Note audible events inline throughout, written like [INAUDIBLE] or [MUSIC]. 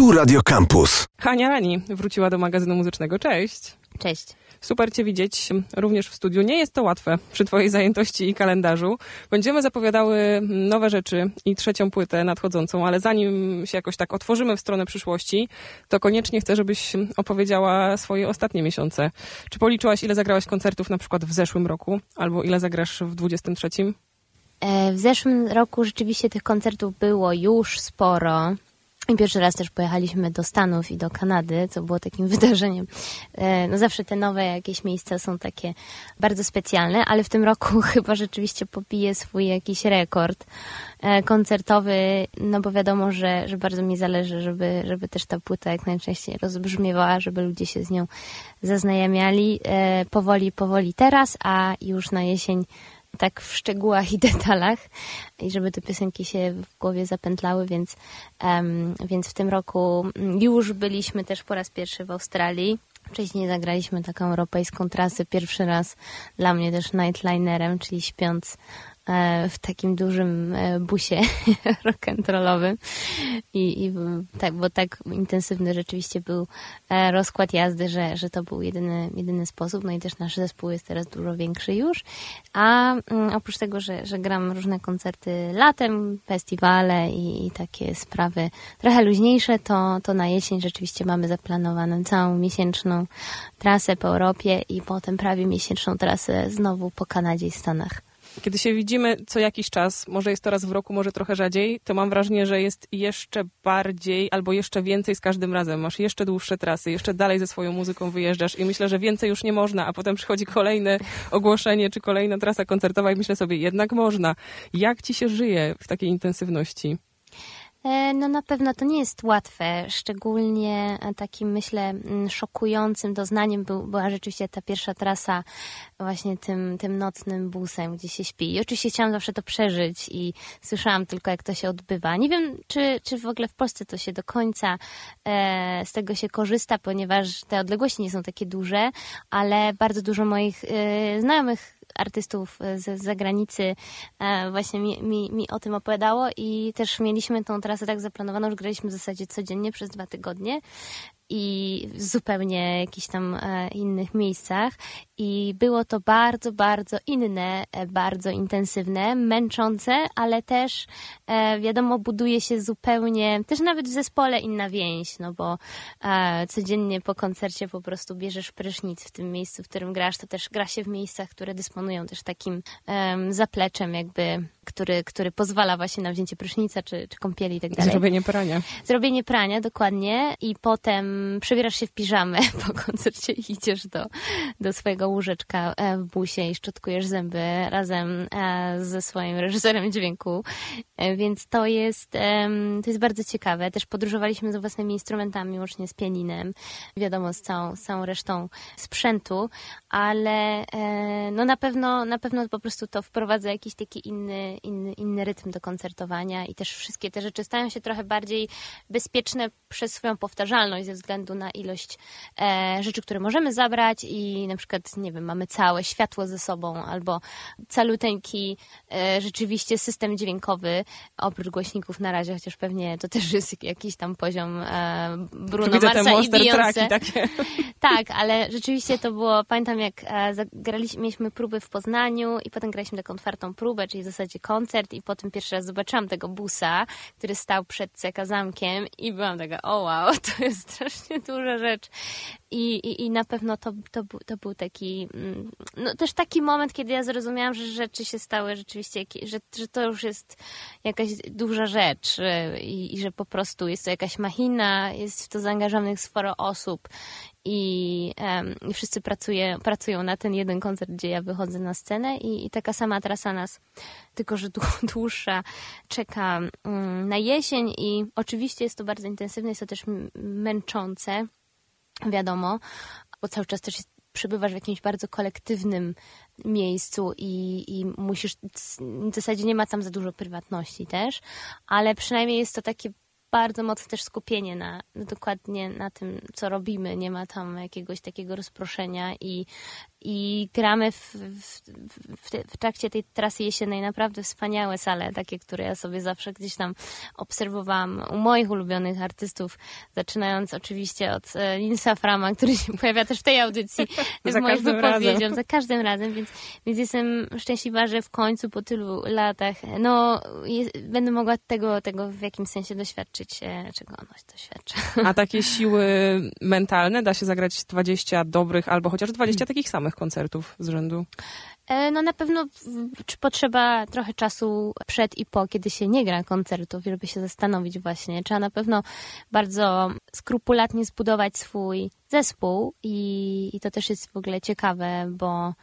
Tu Radio Campus. Hania Rani wróciła do magazynu muzycznego. Cześć. Cześć. Super Cię widzieć również w studiu. Nie jest to łatwe przy Twojej zajętości i kalendarzu. Będziemy zapowiadały nowe rzeczy i trzecią płytę nadchodzącą, ale zanim się jakoś tak otworzymy w stronę przyszłości, to koniecznie chcę, żebyś opowiedziała swoje ostatnie miesiące. Czy policzyłaś, ile zagrałaś koncertów na przykład w zeszłym roku, albo ile zagrasz w 23? E, w zeszłym roku rzeczywiście tych koncertów było już sporo. I pierwszy raz też pojechaliśmy do Stanów i do Kanady, co było takim [LAUGHS] wydarzeniem. E, no zawsze te nowe jakieś miejsca są takie bardzo specjalne, ale w tym roku [LAUGHS] chyba rzeczywiście pobije swój jakiś rekord e, koncertowy, no bo wiadomo, że, że bardzo mi zależy, żeby, żeby też ta płyta jak najczęściej rozbrzmiewała, żeby ludzie się z nią zaznajamiali. E, powoli, powoli teraz, a już na jesień tak w szczegółach i [LAUGHS] detalach i żeby te piosenki się w głowie zapętlały, więc, um, więc w tym roku już byliśmy też po raz pierwszy w Australii. Wcześniej zagraliśmy taką europejską trasę, pierwszy raz dla mnie też nightlinerem, czyli śpiąc w takim dużym e, busie [LAUGHS] rock'n'rollowym I, i tak, bo tak intensywny rzeczywiście był e, rozkład jazdy, że, że to był jedyny, jedyny sposób. No i też nasz zespół jest teraz dużo większy już. A mm, oprócz tego, że, że gram różne koncerty latem, festiwale i, i takie sprawy trochę luźniejsze, to, to na jesień rzeczywiście mamy zaplanowaną całą miesięczną trasę po Europie i potem prawie miesięczną trasę znowu po Kanadzie i Stanach. Kiedy się widzimy co jakiś czas, może jest to raz w roku, może trochę rzadziej, to mam wrażenie, że jest jeszcze bardziej albo jeszcze więcej z każdym razem. Masz jeszcze dłuższe trasy, jeszcze dalej ze swoją muzyką wyjeżdżasz i myślę, że więcej już nie można, a potem przychodzi kolejne ogłoszenie czy kolejna trasa koncertowa i myślę sobie, jednak można. Jak ci się żyje w takiej intensywności? E, no na pewno to nie jest łatwe, szczególnie takim myślę mm, szokującym doznaniem był, była rzeczywiście ta pierwsza trasa właśnie tym, tym nocnym busem, gdzie się śpi. I oczywiście chciałam zawsze to przeżyć i słyszałam tylko jak to się odbywa. Nie wiem, czy, czy w ogóle w Polsce to się do końca e, z tego się korzysta, ponieważ te odległości nie są takie duże, ale bardzo dużo moich e, znajomych artystów z zagranicy e, właśnie mi, mi, mi o tym opowiadało i też mieliśmy tą trasę tak zaplanowaną, że graliśmy w zasadzie codziennie przez dwa tygodnie i w zupełnie jakichś tam e, innych miejscach. I było to bardzo, bardzo inne, e, bardzo intensywne, męczące, ale też e, wiadomo, buduje się zupełnie, też nawet w zespole inna więź, no bo codziennie po koncercie po prostu bierzesz prysznic w tym miejscu, w którym grasz. To też gra się w miejscach, które dysponują też takim zapleczem, jakby który, który pozwala właśnie na wzięcie prysznica czy, czy kąpieli i tak dalej. Zrobienie prania. Zrobienie prania, dokładnie. I potem przebierasz się w piżamę [LAUGHS] po koncercie i idziesz do, do swojego łóżeczka e, w busie i szczotkujesz zęby razem e, ze swoim reżyserem dźwięku. E, więc to jest, to jest bardzo ciekawe. Też podróżowaliśmy z własnymi instrumentami, łącznie z pianinem, wiadomo, z całą, z całą resztą sprzętu, ale no na pewno, na pewno po prostu to wprowadza jakiś taki inny, inny, inny rytm do koncertowania i też wszystkie te rzeczy stają się trochę bardziej bezpieczne przez swoją powtarzalność ze względu na ilość e, rzeczy, które możemy zabrać i na przykład, nie wiem, mamy całe światło ze sobą albo caluteńki e, rzeczywiście system dźwiękowy oprócz głośników na razie, chociaż pewnie to też [LAUGHS] jest jakiś tam poziom e, Bruno Widzę Marsa i Beyoncé. Takie. [LAUGHS] Tak, ale rzeczywiście to było, pamiętam jak zagraliśmy, mieliśmy próby w Poznaniu i potem graliśmy taką otwartą próbę, czyli w zasadzie koncert i potem pierwszy raz zobaczyłam tego busa, który stał przed CK Zamkiem i byłam taka, o wow, [LAUGHS] to jest strasznie duża rzecz. I, i, i na pewno to, to, to był taki, mm, no też taki moment, kiedy ja zrozumiałam, że rzeczy się stały rzeczywiście, że, że to już jest jakaś duża rzecz i, i że po prostu jest to jakaś machina, jest w to zaangażowanych sporo osób i, um, i wszyscy pracuje, pracują na ten jeden koncert, gdzie ja wychodzę na scenę i, i taka sama trasa nas, tylko że [LAUGHS] dłuższa, czeka um, na jesień i oczywiście jest to bardzo intensywne, jest to też męczące, wiadomo, bo cały czas też jest, przebywasz w jakimś bardzo kolektywnym miejscu i, i musisz, w zasadzie nie ma tam za dużo prywatności też, ale przynajmniej jest to takie bardzo mocne też skupienie na, dokładnie na tym, co robimy. Nie ma tam jakiegoś takiego rozproszenia i i gramy w, w, w, w, trakcie tej trasy jesiennej naprawdę wspaniałe sale, takie, które ja sobie zawsze gdzieś tam obserwowałam u moich ulubionych artystów, zaczynając oczywiście od e, Linsa Frama, który się pojawia też w tej audycji [LAUGHS] z moich wypowiedzią, za każdym razem, więc, więc jestem szczęśliwa, że w końcu po tylu latach no, jest, będę mogła tego, tego w jakimś sensie doświadczyć, e, czego ono doświadcza. A takie siły mentalne da się zagrać 20 dobrych albo chociaż 20 hmm. takich samych koncertów z rzędu? E, no na pewno czy potrzeba trochę czasu przed i po, kiedy się nie gra koncertów, żeby się zastanowić właśnie. Trzeba na pewno bardzo skrupulatnie zbudować swój zespół i, i to też jest w ogóle ciekawe, bo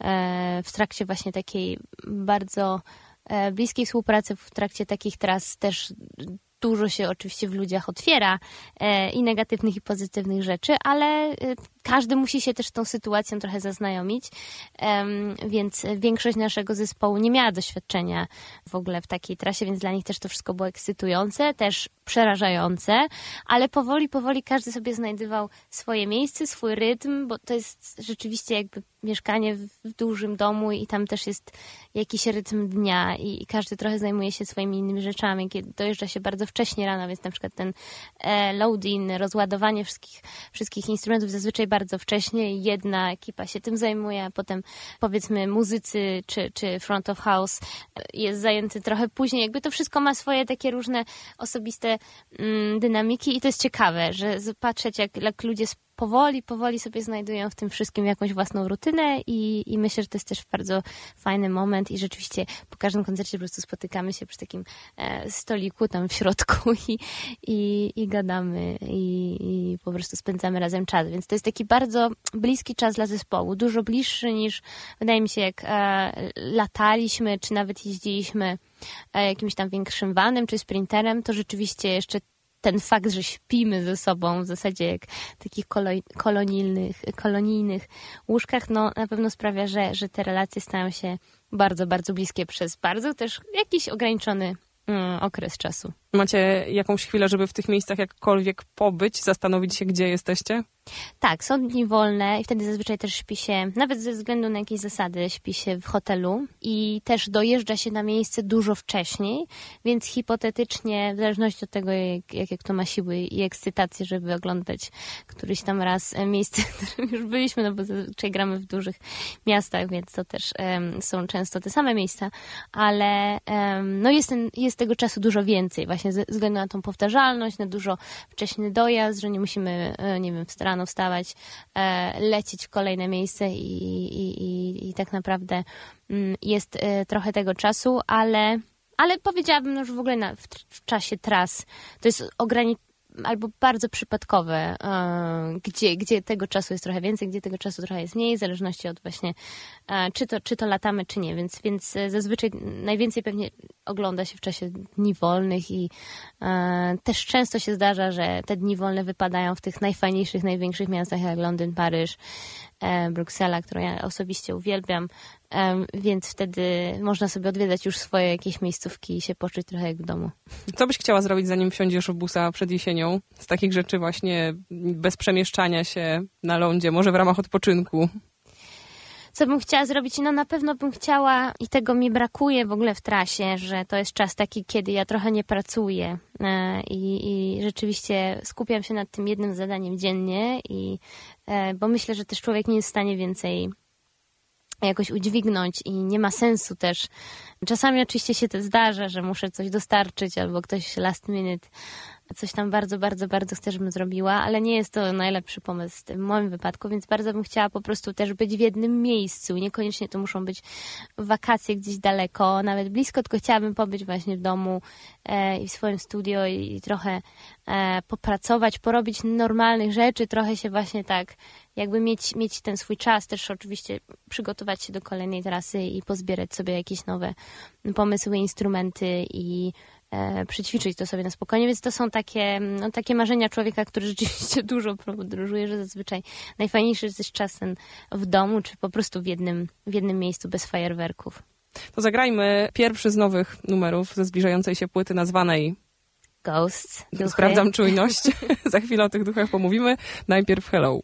e, w trakcie właśnie takiej bardzo e, bliskiej współpracy, w trakcie takich tras też dużo się oczywiście w ludziach otwiera i negatywnych, i pozytywnych rzeczy, ale każdy musi się też tą sytuacją trochę zaznajomić, więc większość naszego zespołu nie miała doświadczenia w ogóle w takiej trasie, więc dla nich też to wszystko było ekscytujące, też przerażające, ale powoli, powoli każdy sobie znajdował swoje miejsce, swój rytm, bo to jest rzeczywiście jakby mieszkanie w, dużym domu i tam też jest jakiś rytm dnia i, każdy trochę zajmuje się swoimi innymi rzeczami, kiedy dojeżdża się bardzo wcześnie rano, więc na przykład ten e, load-in, rozładowanie wszystkich, wszystkich instrumentów zazwyczaj bardzo wcześnie. Jedna ekipa się tym zajmuje, a potem powiedzmy muzycy czy, czy front of house jest zajęty trochę później. Jakby to wszystko ma swoje takie różne osobiste mm, dynamiki i to jest ciekawe, że patrzeć jak, jak ludzie powoli, powoli sobie znajdują w tym wszystkim jakąś własną rutynę i, i myślę, że to jest też bardzo fajny moment i rzeczywiście po każdym koncercie po prostu spotykamy się przy takim e, stoliku tam w środku [LAUGHS] i, i, i gadamy i, i po prostu spędzamy razem czas, więc to jest taki bardzo bliski czas dla zespołu, dużo bliższy niż wydaje mi się jak e, lataliśmy, czy nawet jeździliśmy e, jakimś tam większym vanem, czy sprinterem, to rzeczywiście jeszcze ten fakt, że śpimy ze sobą w zasadzie jak w takich kolonijnych, kolonijnych łóżkach, no na pewno sprawia, że, że te relacje stają się bardzo, bardzo bliskie przez bardzo też jakiś ograniczony mm, okres czasu. Macie jakąś chwilę, żeby w tych miejscach jakkolwiek pobyć, zastanowić się, gdzie jesteście? Tak, są dni wolne i wtedy zazwyczaj też śpi się, nawet ze względu na jakieś zasady, śpi się w hotelu i też dojeżdża się na miejsce dużo wcześniej, więc hipotetycznie, w zależności od tego, jak, jakie kto ma siły i ekscytację, żeby oglądać któryś tam raz e, miejsce, [LAUGHS] w którym już byliśmy, no bo zazwyczaj gramy w dużych miastach, więc to też um, są często te same miejsca, ale um, no jest, ten, jest tego czasu dużo więcej, właśnie ze względu na tą powtarzalność, na dużo wcześny dojazd, że nie musimy, e, nie wiem, w rano wstawać, e, lecieć w kolejne miejsce i, i, i, i tak naprawdę mm, jest e, trochę tego czasu, ale ale powiedziałabym, no, że w ogóle na, w, w, czasie tras. To jest ograniczone albo bardzo przypadkowe, e, gdzie, gdzie tego czasu jest trochę więcej, gdzie tego czasu trochę jest mniej, w zależności od właśnie, e, czy to, czy to latamy, czy nie. Więc, więc e, zazwyczaj najwięcej pewnie ogląda się w czasie dni wolnych i też często się zdarza, że te dni wolne wypadają w tych najfajniejszych, największych miastach jak Londyn, Paryż, Bruksela, którą ja osobiście uwielbiam, więc wtedy można sobie odwiedzać już swoje jakieś miejscówki i się poczuć trochę jak w domu. Co byś chciała zrobić, zanim wsiądziesz w busa przed jesienią? Z takich rzeczy właśnie bez przemieszczania się na lądzie, może w ramach odpoczynku? co bym chciała zrobić? No na pewno bym chciała i tego mi brakuje w ogóle w trasie, że to jest czas taki, kiedy ja trochę nie pracuję e, i, i rzeczywiście skupiam się nad tym jednym zadaniem dziennie i e, bo myślę, że też człowiek nie jest w stanie więcej jakoś udźwignąć i nie ma sensu też. Czasami oczywiście się to zdarza, że muszę coś dostarczyć albo ktoś last minute coś tam bardzo, bardzo, bardzo chcę, żebym zrobiła, ale nie jest to najlepszy pomysł w moim wypadku, więc bardzo bym chciała po prostu też być w jednym miejscu. Niekoniecznie to muszą być wakacje gdzieś daleko, nawet blisko, tylko chciałabym pobyć właśnie w domu e, i w swoim studio i, i trochę e, popracować, porobić normalnych rzeczy, trochę się właśnie tak jakby mieć, mieć ten swój czas, też oczywiście przygotować się do kolejnej trasy i pozbierać sobie jakieś nowe pomysły, instrumenty i przyćwiczyć to sobie na spokojnie, więc to są takie, no, takie marzenia człowieka, który [LAUGHS] rzeczywiście dużo podróżuje, że zazwyczaj najfajniejszy jest czas ten w domu, czy po prostu w jednym, w jednym miejscu bez fajerwerków. To zagrajmy pierwszy z nowych numerów ze zbliżającej się płyty nazwanej Ghosts. Duchy. Sprawdzam czujność. [LAUGHS] Za chwilę o tych duchach pomówimy. Najpierw Hello.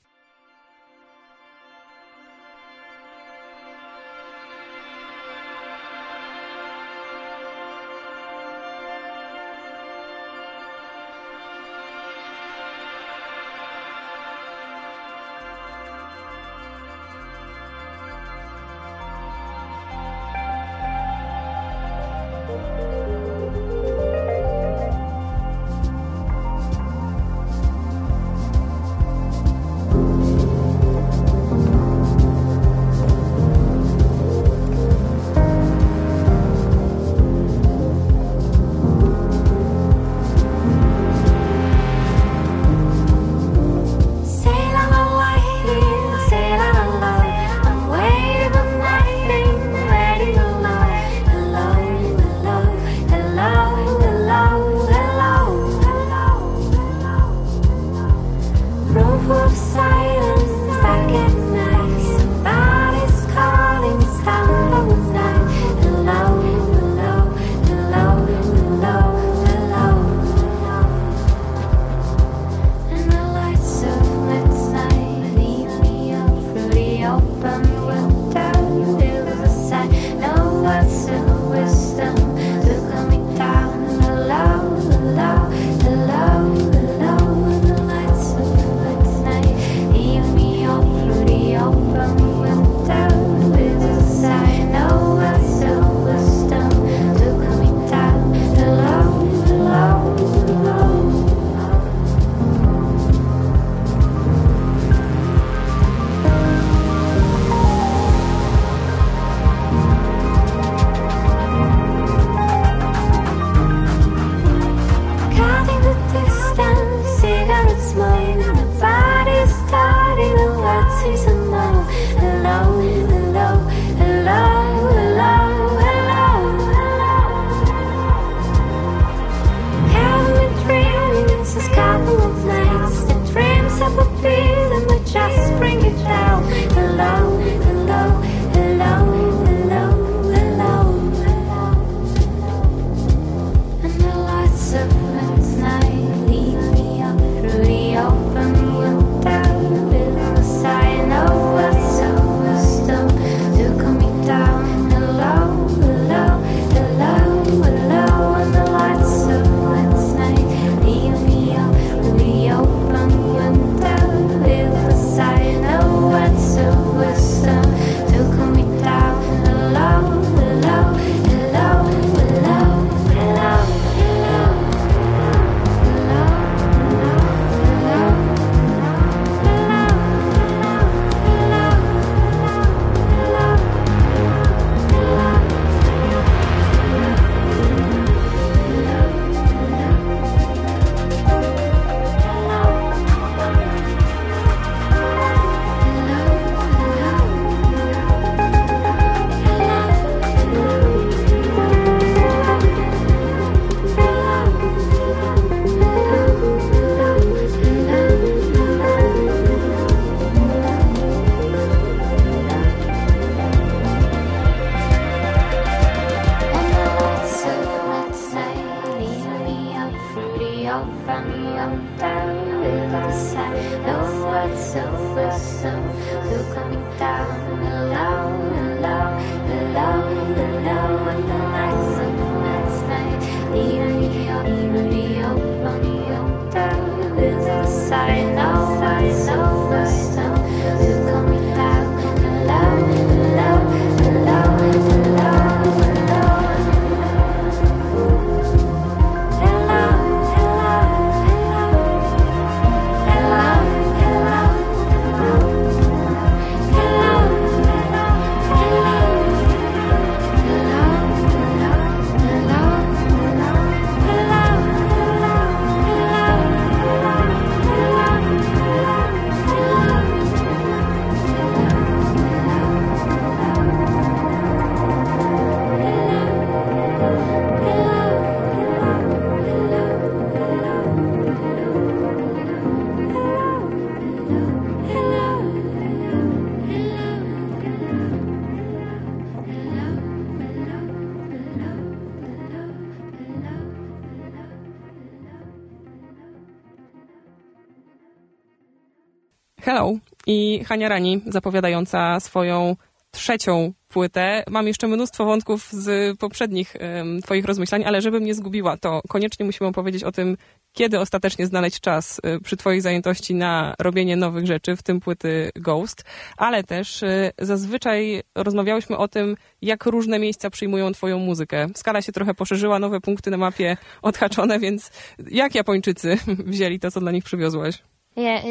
Hania Rani zapowiadająca swoją trzecią płytę. Mam jeszcze mnóstwo wątków z poprzednich um, Twoich rozmyślań, ale żebym nie zgubiła, to koniecznie musimy opowiedzieć o tym, kiedy ostatecznie znaleźć czas y, przy Twojej zajętości na robienie nowych rzeczy, w tym płyty Ghost, ale też y, zazwyczaj rozmawiałyśmy o tym, jak różne miejsca przyjmują Twoją muzykę. Skala się trochę poszerzyła, nowe punkty na mapie odhaczone, więc jak Japończycy [LAUGHS] wzięli to, co dla nich przywiozłaś?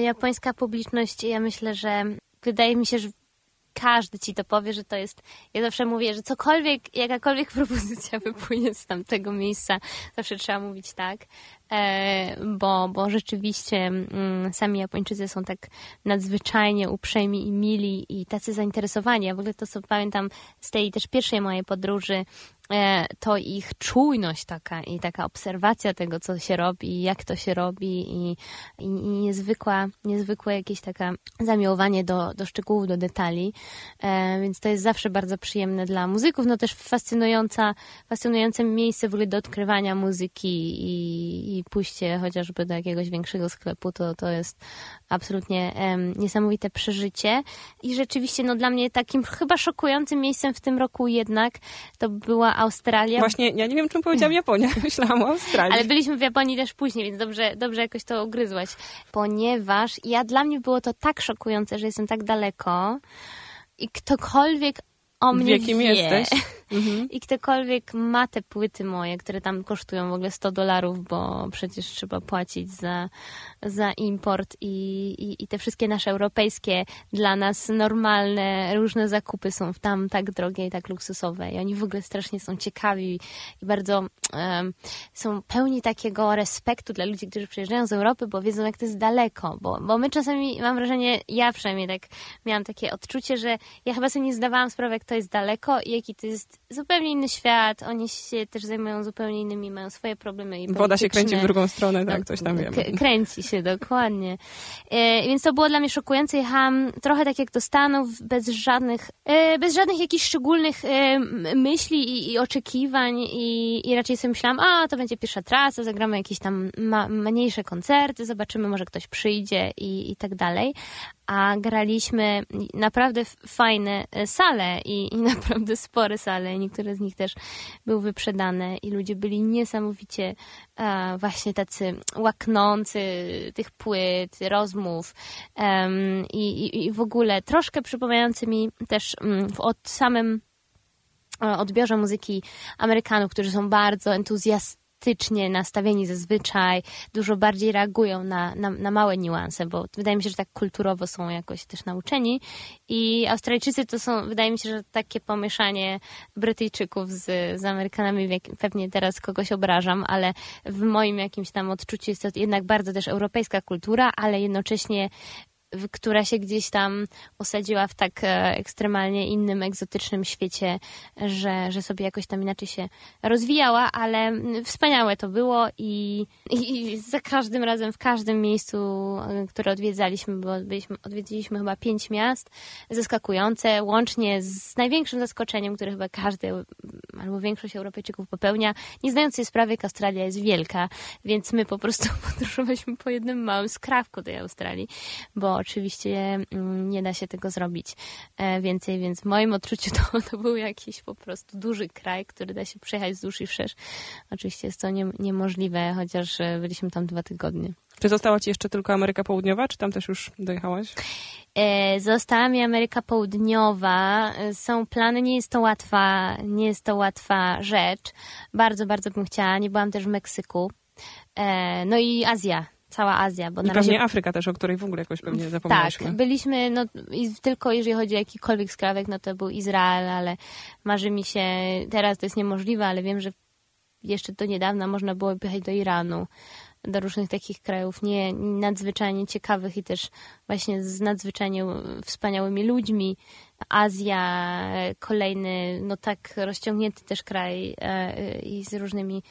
Japońska publiczność, ja myślę, że wydaje mi się, że każdy ci to powie, że to jest. Ja zawsze mówię, że cokolwiek, jakakolwiek [LAUGHS] propozycja wypłynie z tamtego miejsca, zawsze trzeba mówić tak, e, bo, bo rzeczywiście mm, sami Japończycy są tak nadzwyczajnie uprzejmi i mili i tacy zainteresowani. Ja w ogóle to, co pamiętam z tej też pierwszej mojej podróży to ich czujność taka i taka obserwacja tego, co się robi, jak to się robi i, i, i niezwykła, niezwykłe jakieś taka zamiłowanie do, do szczegółów, do detali, e, więc to jest zawsze bardzo przyjemne dla muzyków, no też fascynująca, fascynujące miejsce w ogóle do odkrywania muzyki i, i pójście chociażby do jakiegoś większego sklepu, to, to jest absolutnie um, niesamowite przeżycie i rzeczywiście no dla mnie takim chyba szokującym miejscem w tym roku jednak to była Australia. Właśnie, ja nie wiem, czym powiedziałam Japonia. [LAUGHS] Myślałam o Australii. Ale byliśmy w Japonii też później, więc dobrze, dobrze jakoś to ugryzłaś. Ponieważ ja, dla mnie było to tak szokujące, że jestem tak daleko i ktokolwiek o mnie W jakim wie. jesteś? Mhm. [LAUGHS] I ktokolwiek ma te płyty moje, które tam kosztują w ogóle 100 dolarów, bo przecież trzeba płacić za, za import i, i, i te wszystkie nasze europejskie, dla nas normalne, różne zakupy są tam tak drogie i tak luksusowe. I oni w ogóle strasznie są ciekawi i bardzo um, są pełni takiego respektu dla ludzi, którzy przyjeżdżają z Europy, bo wiedzą, jak to jest daleko. Bo, bo my czasami, mam wrażenie, ja przynajmniej tak miałam takie odczucie, że ja chyba sobie nie zdawałam sprawy, jak to jest daleko i jaki to jest zupełnie inny świat. Oni się też zajmują zupełnie innymi, mają swoje problemy. I Woda się kręci w drugą stronę, tak, coś tam wiem. Kręci się, dokładnie. E, więc to było dla mnie szokujące. Jechałam trochę tak jak do Stanów, bez żadnych, e, bez żadnych jakichś szczególnych e, myśli i, i oczekiwań i, i raczej sobie myślałam, a to będzie pierwsza trasa, zagramy jakieś tam ma, mniejsze koncerty, zobaczymy, może ktoś przyjdzie i, i tak dalej. A graliśmy naprawdę fajne e, sale i, i [LAUGHS] naprawdę spore sale. Niektóre z nich też były wyprzedane i ludzie byli niesamowicie e, właśnie tacy łaknący tych płyt, rozmów i, i, w ogóle troszkę przypominający mi też mm, od samym e, odbiorze muzyki Amerykanów, którzy są bardzo entuzjastycznie nastawieni zazwyczaj, dużo bardziej reagują na, na, na małe niuanse, bo wydaje mi się, że tak kulturowo są jakoś też nauczeni. I Australijczycy to są, wydaje mi się, że takie pomieszanie Brytyjczyków z, z Amerykanami, pewnie teraz kogoś obrażam, ale w moim jakimś tam odczuciu jest to jednak bardzo też europejska kultura, ale jednocześnie która się gdzieś tam osadziła w tak e, ekstremalnie innym, egzotycznym świecie, że, że sobie jakoś tam inaczej się rozwijała, ale wspaniałe to było i, i, za każdym razem, w każdym miejscu, e, które odwiedzaliśmy, bo byliśmy, odwiedziliśmy chyba pięć miast, zaskakujące, łącznie z największym zaskoczeniem, które chyba każdy albo większość Europejczyków popełnia, nie zdając sobie sprawy, jak Australia jest wielka, więc my po prostu [LAUGHS] podróżowaliśmy po jednym małym skrawku tej Australii, bo oczywiście mm, nie da się tego zrobić e, więcej, więc w moim odczuciu to, to był jakiś po prostu duży kraj, który da się przejechać wzdłuż i wszerz. Oczywiście jest to nie, niemożliwe, chociaż e, byliśmy tam dwa tygodnie. Czy została ci jeszcze tylko Ameryka Południowa, czy tam też już dojechałaś? E, Została mi Ameryka Południowa. Są plany, nie jest to łatwa, nie jest to łatwa rzecz. Bardzo, bardzo bym chciała. Nie byłam też w Meksyku. No i Azja, cała Azja, bo I na pewnie razie Afryka też, o której w ogóle jakoś pewnie tak, zapomnieliśmy. byliśmy, no i tylko jeżeli chodzi o jakikolwiek skrawek, no to był Izrael, ale marzy mi się, teraz to jest niemożliwe, ale wiem, że jeszcze do niedawna można było jechać do Iranu, do różnych takich krajów nie, nadzwyczajnie ciekawych i też właśnie z nadzwyczajnie wspaniałymi ludźmi. Azja, kolejny, no tak rozciągnięty też kraj e, i z różnymi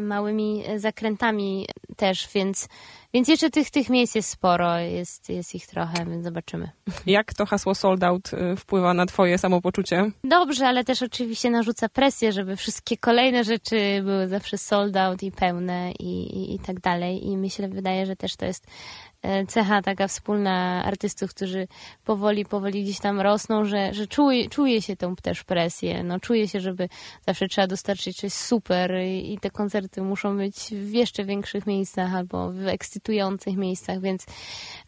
małymi zakrętami też, więc, więc jeszcze tych, tych miejsc jest sporo, jest, jest ich trochę, więc zobaczymy. Jak to hasło sold out y, wpływa na twoje samopoczucie? Dobrze, ale też oczywiście narzuca presję, żeby wszystkie kolejne rzeczy były zawsze sold out i pełne i, i, i tak dalej. I myślę, wydaje, że też to jest e, cecha taka wspólna artystów, którzy powoli, powoli gdzieś tam rosną, że, że czuje, czuje się tą też presję. No, czuje się, żeby zawsze trzeba dostarczyć coś super i, i te koncerty muszą być w jeszcze większych miejscach albo w ekscytujących miejscach, więc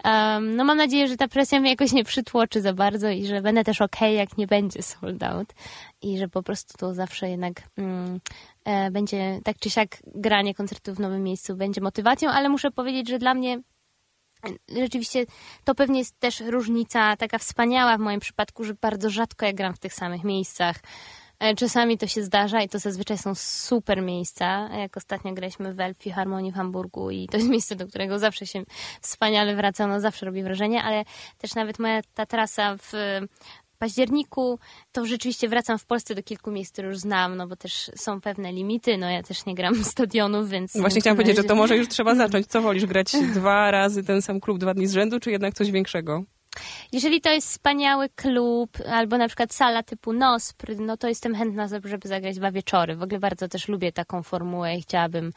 um, no mam nadzieję, że ta presja mnie jakoś nie przytłoczy za bardzo i że będę też okej, jak nie będzie sold out i że po prostu to zawsze jednak mm, e, będzie tak czy siak granie koncertów w nowym miejscu będzie motywacją, ale muszę powiedzieć, że dla mnie rzeczywiście to pewnie jest też różnica taka wspaniała w moim przypadku, że bardzo rzadko ja gram w tych samych miejscach. E, Czasami to się zdarza i to zazwyczaj są super miejsca. Jak ostatnio graliśmy w Elfie Harmonii w Hamburgu i to jest miejsce, do którego zawsze się wspaniale wraca, no zawsze robi wrażenie, ale też nawet moja ta trasa w październiku, to rzeczywiście wracam w Polsce do kilku miejsc, które już znam, no bo też są pewne limity, no ja też nie gram [LAUGHS] stadionów, więc... Właśnie chciałam powiedzieć, że to [LAUGHS] może już trzeba zacząć. Co wolisz, grać dwa razy ten sam klub dwa dni z rzędu, czy jednak coś większego? Jeżeli to jest wspaniały klub, albo na przykład sala typu NOSPR, no to jestem chętna, żeby zagrać dwa wieczory. W ogóle bardzo też lubię taką formułę i chciałabym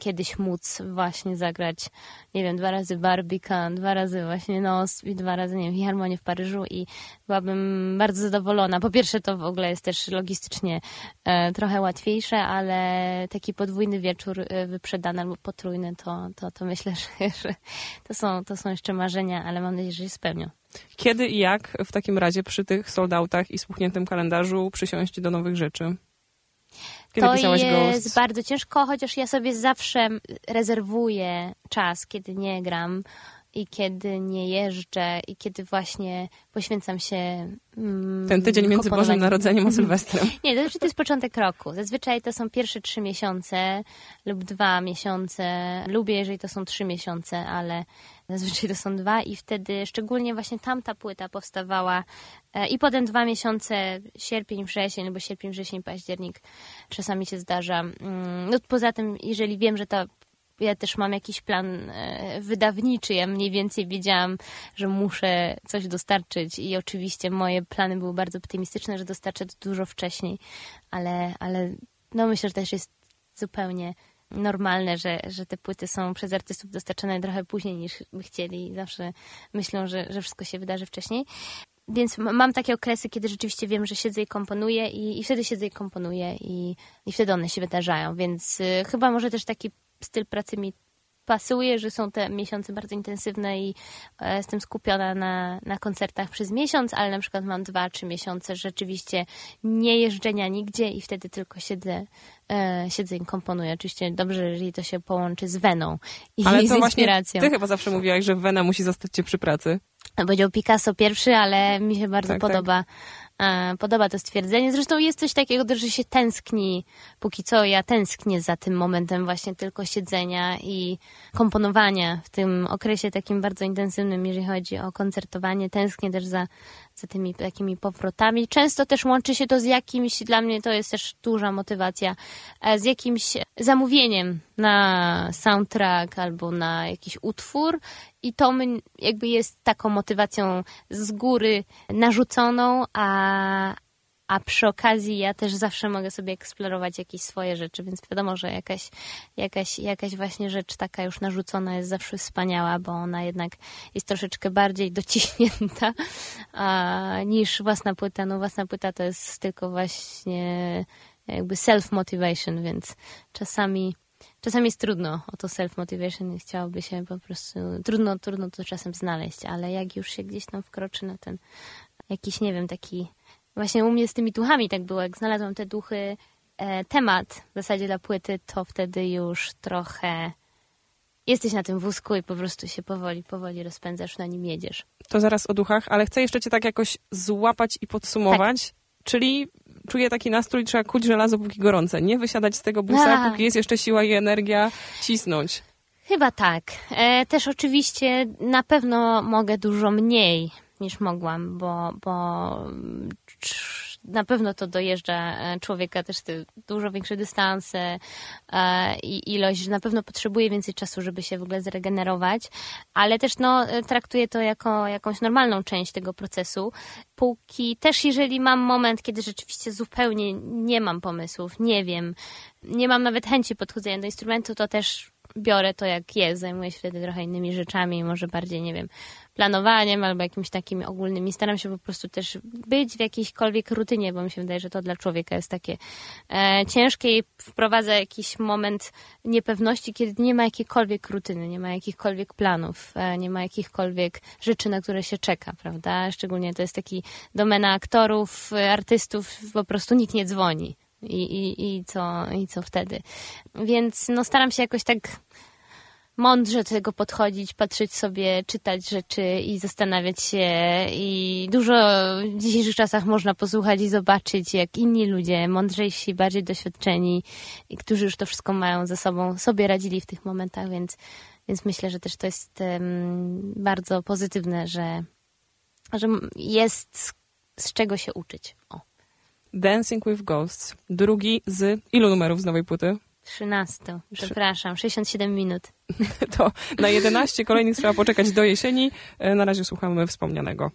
kiedyś móc właśnie zagrać, nie wiem, dwa razy Barbican, dwa razy właśnie NOSPR i dwa razy, nie wiem, Harmonię w Paryżu i byłabym bardzo zadowolona. Po pierwsze to w ogóle jest też logistycznie e, trochę łatwiejsze, ale taki podwójny wieczór e, wyprzedany albo potrójny, to, to, to myślę, [LAUGHS] że, że to, są, to są jeszcze marzenia, ale mam nadzieję, że się spełnią. Kiedy i jak w takim razie przy tych soldautach i spuchniętym kalendarzu przysiąść do nowych rzeczy? Kiedy to jest bardzo ciężko, chociaż ja sobie zawsze rezerwuję czas, kiedy nie gram i kiedy nie jeżdżę i kiedy właśnie poświęcam się mm, Ten tydzień między Bożym Narodzeniem a Sylwestrem. Nie, to znaczy to jest początek roku. Zazwyczaj to są pierwsze trzy miesiące lub dwa miesiące. Lubię, jeżeli to są trzy miesiące, ale zazwyczaj to są dwa i wtedy szczególnie właśnie tamta płyta powstawała e, i potem dwa miesiące, sierpień, wrzesień, albo sierpień, wrzesień, październik czasami się zdarza. Mm, no poza tym, jeżeli wiem, że ta ja też mam jakiś plan e, wydawniczy. Ja mniej więcej wiedziałam, że muszę coś dostarczyć i oczywiście moje plany były bardzo optymistyczne, że dostarczę to dużo wcześniej, ale, ale no myślę, że też jest zupełnie normalne, że, że te płyty są przez artystów dostarczane trochę później niż by chcieli. Zawsze myślą, że, że wszystko się wydarzy wcześniej. Więc mam takie okresy, kiedy rzeczywiście wiem, że siedzę i komponuję i, i wtedy siedzę i komponuję i, i wtedy one się wydarzają. Więc y, chyba może też taki styl pracy mi pasuje, że są te miesiące bardzo intensywne i e, jestem skupiona na, na koncertach przez miesiąc, ale na przykład mam dwa, trzy miesiące rzeczywiście nie jeżdżenia nigdzie i wtedy tylko siedzę, e, siedzę i komponuję. Oczywiście dobrze, jeżeli to się połączy z weną i ale z inspiracją. ty chyba zawsze mówiłaś, że wena musi zostać cię przy pracy. Powiedział Picasso pierwszy, ale mi się bardzo tak, podoba. Tak podoba to stwierdzenie. Zresztą jest coś takiego, że się tęskni, póki co ja tęsknię za tym momentem właśnie tylko siedzenia i komponowania w tym okresie takim bardzo intensywnym, jeżeli chodzi o koncertowanie. Tęsknię też za za tymi takimi powrotami. Często też łączy się to z jakimś, dla mnie to jest też duża motywacja, e, z jakimś zamówieniem na soundtrack albo na jakiś utwór i to jakby jest taką motywacją z góry narzuconą, a, a przy okazji ja też zawsze mogę sobie eksplorować jakieś swoje rzeczy, więc wiadomo, że jakaś, jakaś, jakaś właśnie rzecz taka już narzucona jest zawsze wspaniała, bo ona jednak jest troszeczkę bardziej dociśnięta a, niż własna płyta. No własna płyta to jest tylko właśnie jakby self-motivation, więc czasami czasami jest trudno o to self-motivation chciałoby się po prostu, trudno, trudno to czasem znaleźć, ale jak już się gdzieś tam wkroczy na ten jakiś, nie wiem, taki Właśnie u mnie z tymi duchami tak było. Jak znalazłam te duchy, e, temat w zasadzie dla płyty, to wtedy już trochę jesteś na tym wózku i po prostu się powoli, powoli rozpędzasz, na nim jedziesz. To zaraz o duchach, ale chcę jeszcze cię tak jakoś złapać i podsumować. Tak. Czyli czuję taki nastrój, trzeba kuć żelazo póki gorące. Nie wysiadać z tego busa, A. póki jest jeszcze siła i energia, cisnąć. Chyba tak. E, też oczywiście na pewno mogę dużo mniej niż mogłam, bo, bo na pewno to dojeżdża e, człowieka też te dużo większe dystanse e, i ilość, na pewno potrzebuje więcej czasu, żeby się w ogóle zregenerować, ale też no, e, traktuję to jako jakąś normalną część tego procesu. Póki też jeżeli mam moment, kiedy rzeczywiście zupełnie nie mam pomysłów, nie wiem, nie mam nawet chęci podchodzenia do instrumentu, to też biorę to jak jest, zajmuję się wtedy trochę innymi rzeczami, może bardziej, nie wiem, planowaniem albo jakimiś takimi ogólnymi. Staram się po prostu też być w jakiejśkolwiek rutynie, bo mi się wydaje, że to dla człowieka jest takie e, ciężkie i wprowadza jakiś moment niepewności, kiedy nie ma jakiejkolwiek rutyny, nie ma jakichkolwiek planów, e, nie ma jakichkolwiek rzeczy, na które się czeka, prawda? Szczególnie to jest taki domena aktorów, artystów, po prostu nikt nie dzwoni. I, i, i, co, I co wtedy? Więc no, staram się jakoś tak mądrze do tego podchodzić, patrzeć sobie, czytać rzeczy i zastanawiać się. I dużo w dzisiejszych czasach można posłuchać i zobaczyć, jak inni ludzie, mądrzejsi, bardziej doświadczeni, którzy już to wszystko mają ze sobą, sobie radzili w tych momentach, więc, więc myślę, że też to jest um, bardzo pozytywne, że, że jest z czego się uczyć. O. Dancing with Ghosts. Drugi z ilu numerów z nowej płyty? 13. Przepraszam, 67 minut. [LAUGHS] To na 11 kolejnych trzeba poczekać do jesieni. E, na razie słuchamy wspomnianego.